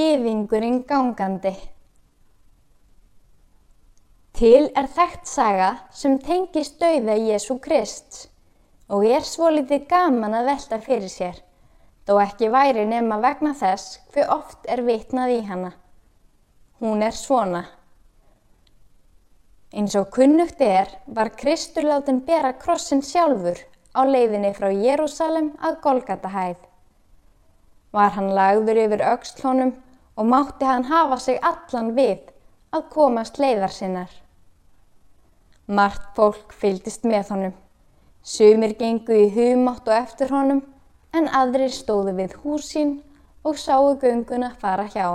Gyðingurinn gangandi Til er þekkt saga sem tengist dauða Jésu Krist og er svolítið gaman að velta fyrir sér, þó ekki væri nema vegna þess hver oft er vitnað í hana. Hún er svona. Eins og kunnugt er var Kristur látin bera krossin sjálfur á leiðinni frá Jérúsalem að Golgatahæð. Var hann lagður yfir aukslónum og mátti hann hafa sig allan við að komast leiðar sinnar. Mart fólk fylgdist með honum. Sumir gengu í humátt og eftir honum en aðrir stóðu við húsín og sáu gönguna fara hjá.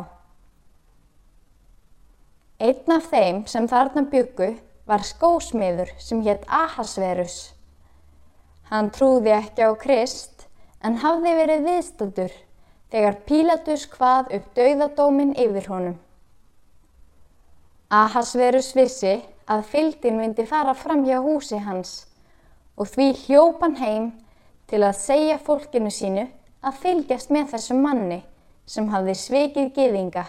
Einn af þeim sem þarna byggu var skósmiður sem hétt Ahasverus. Hann trúði ekki á Krist en hafði verið viðstöldur þegar Pílatus hvað upp dauðadómin yfir honum. Ahasverus vissi að fylgdin myndi fara fram hjá húsi hans og því hljópan heim til að segja fólkinu sínu að fylgjast með þessum manni sem hafði sveikið geðinga.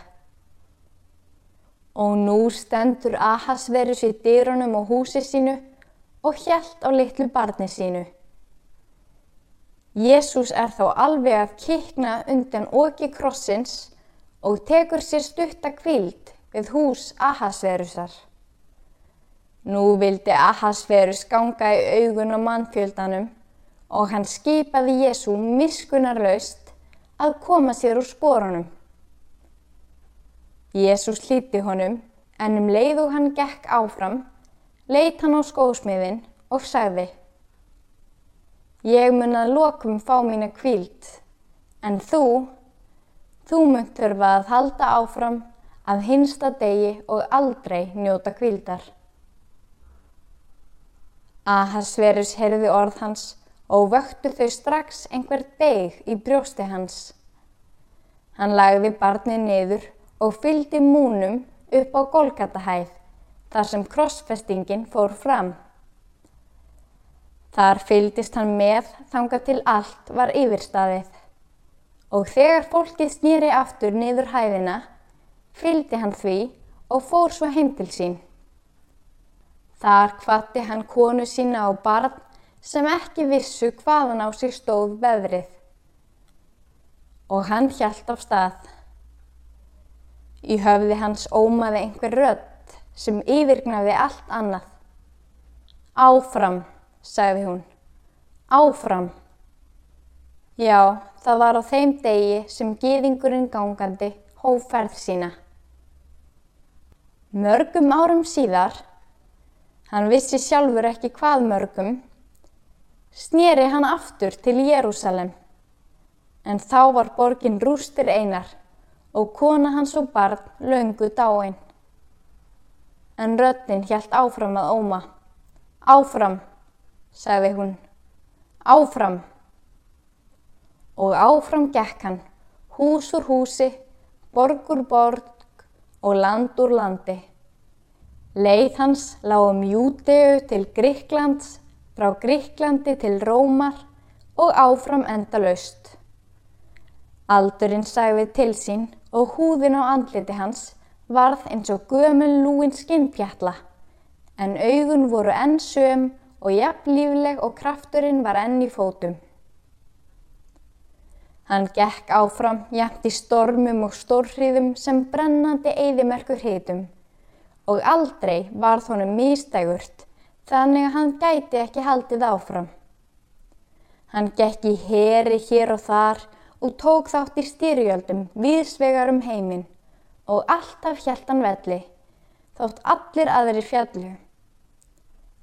Og nú stendur Ahasverus í dýrunum á húsi sínu og hjælt á litlu barni sínu. Jésús er þá alveg að kikna undan oki krossins og tekur sér stutta kvild við hús Ahasverusar. Nú vildi Ahasverus ganga í augun á mannfjöldanum og hann skipaði Jésu miskunarlaust að koma sér úr spórunum. Jésús hlíti honum en um leið og hann gekk áfram, leitt hann á skósmiðin og sagði Ég mun að lokum fá mína kvíld, en þú, þú mun þurfa að halda áfram að hinsta degi og aldrei njóta kvíldar. Ahasverus heyrði orð hans og vöktu þau strax einhver deg í brjósti hans. Hann lagði barnið niður og fyldi múnum upp á Golgatahæð þar sem krossfestingin fór fram. Þar fylgdist hann með þanga til allt var yfirstaðið og þegar fólkið snýri aftur niður hæðina fylgdi hann því og fór svo heim til sín. Þar hvatti hann konu sína á barn sem ekki vissu hvaðan á sig stóð veðrið. Og hann hjælt af stað. Í höfði hans ómaði einhver rödd sem yfirgnaði allt annað. Áfram, sagði hún. Áfram. Já, það var á þeim degi sem gýðingurinn gangandi hóferð sína. Mörgum árum síðar Hann vissi sjálfur ekki hvað mörgum. Snýri hann aftur til Jérúsalem. En þá var borgin rústir einar og kona hans og barn löngu dáin. En röttin hjælt áfram að óma. Áfram, sagði hún. Áfram. Og áfram gekk hann, hús úr húsi, borg úr borg og land úr landi. Leið hans lág um Júteu til Gríklands, frá Gríklandi til Rómar og áfram enda laust. Aldurinn sagði til sín og húðin á andliti hans varð eins og gömul lúin skinnpjalla, en augun voru enn söm og jafn lífleg og krafturinn var enn í fótum. Hann gekk áfram jæmt í stormum og stórhríðum sem brennandi eyðimerkur hitum og aldrei var þónum místægurt þannig að hann gæti ekki haldið áfram. Hann gekk í heri hér og þar og tók þátt í styrjöldum viðsvegar um heiminn og alltaf hjælt hann velli, þótt allir aðri fjallu.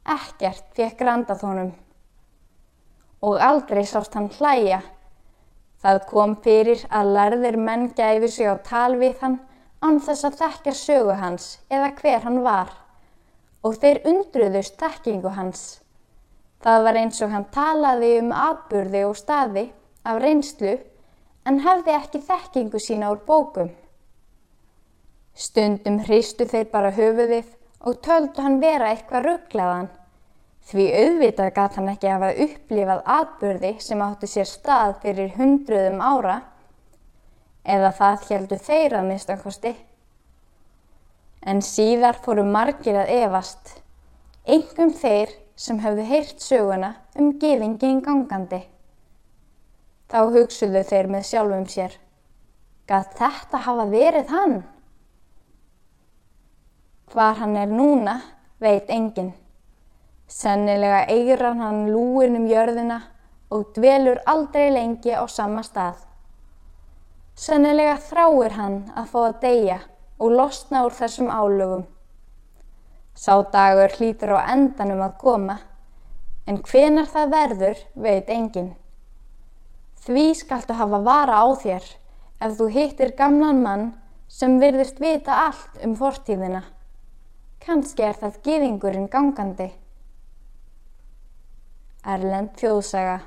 Ekkert fekk randað honum og aldrei sást hann hlæja. Það kom fyrir að lærðir menn gæfi sig á tal við hann án þess að þekkja sögu hans eða hver hann var og þeir undruðust þekkingu hans. Það var eins og hann talaði um atburði og staði af reynslu en hefði ekki þekkingu sína úr bókum. Stundum hristu þeir bara höfuðið og töldu hann vera eitthvað rugglaðan því auðvitað gæt hann ekki hafa upplifað atburði sem áttu sér stað fyrir hundruðum ára eða það heldu þeir að minnstakosti. En síðar fóru margir að efast, engum þeir sem hefðu heyrt söguna um gifingin gangandi. Þá hugsuðu þeir með sjálfum sér, gað þetta hafa verið hann? Hvar hann er núna veit enginn. Sennilega eigran hann lúin um jörðina og dvelur aldrei lengi á sama stað. Sennilega þráir hann að fá að deyja og losna úr þessum álögum. Sá dagur hlýtur á endanum að koma, en hvenar það verður veit enginn. Því skaltu hafa vara á þér ef þú hittir gamlan mann sem virðist vita allt um fortíðina. Kanski er það gyðingurinn gangandi. Erlend þjóðsaga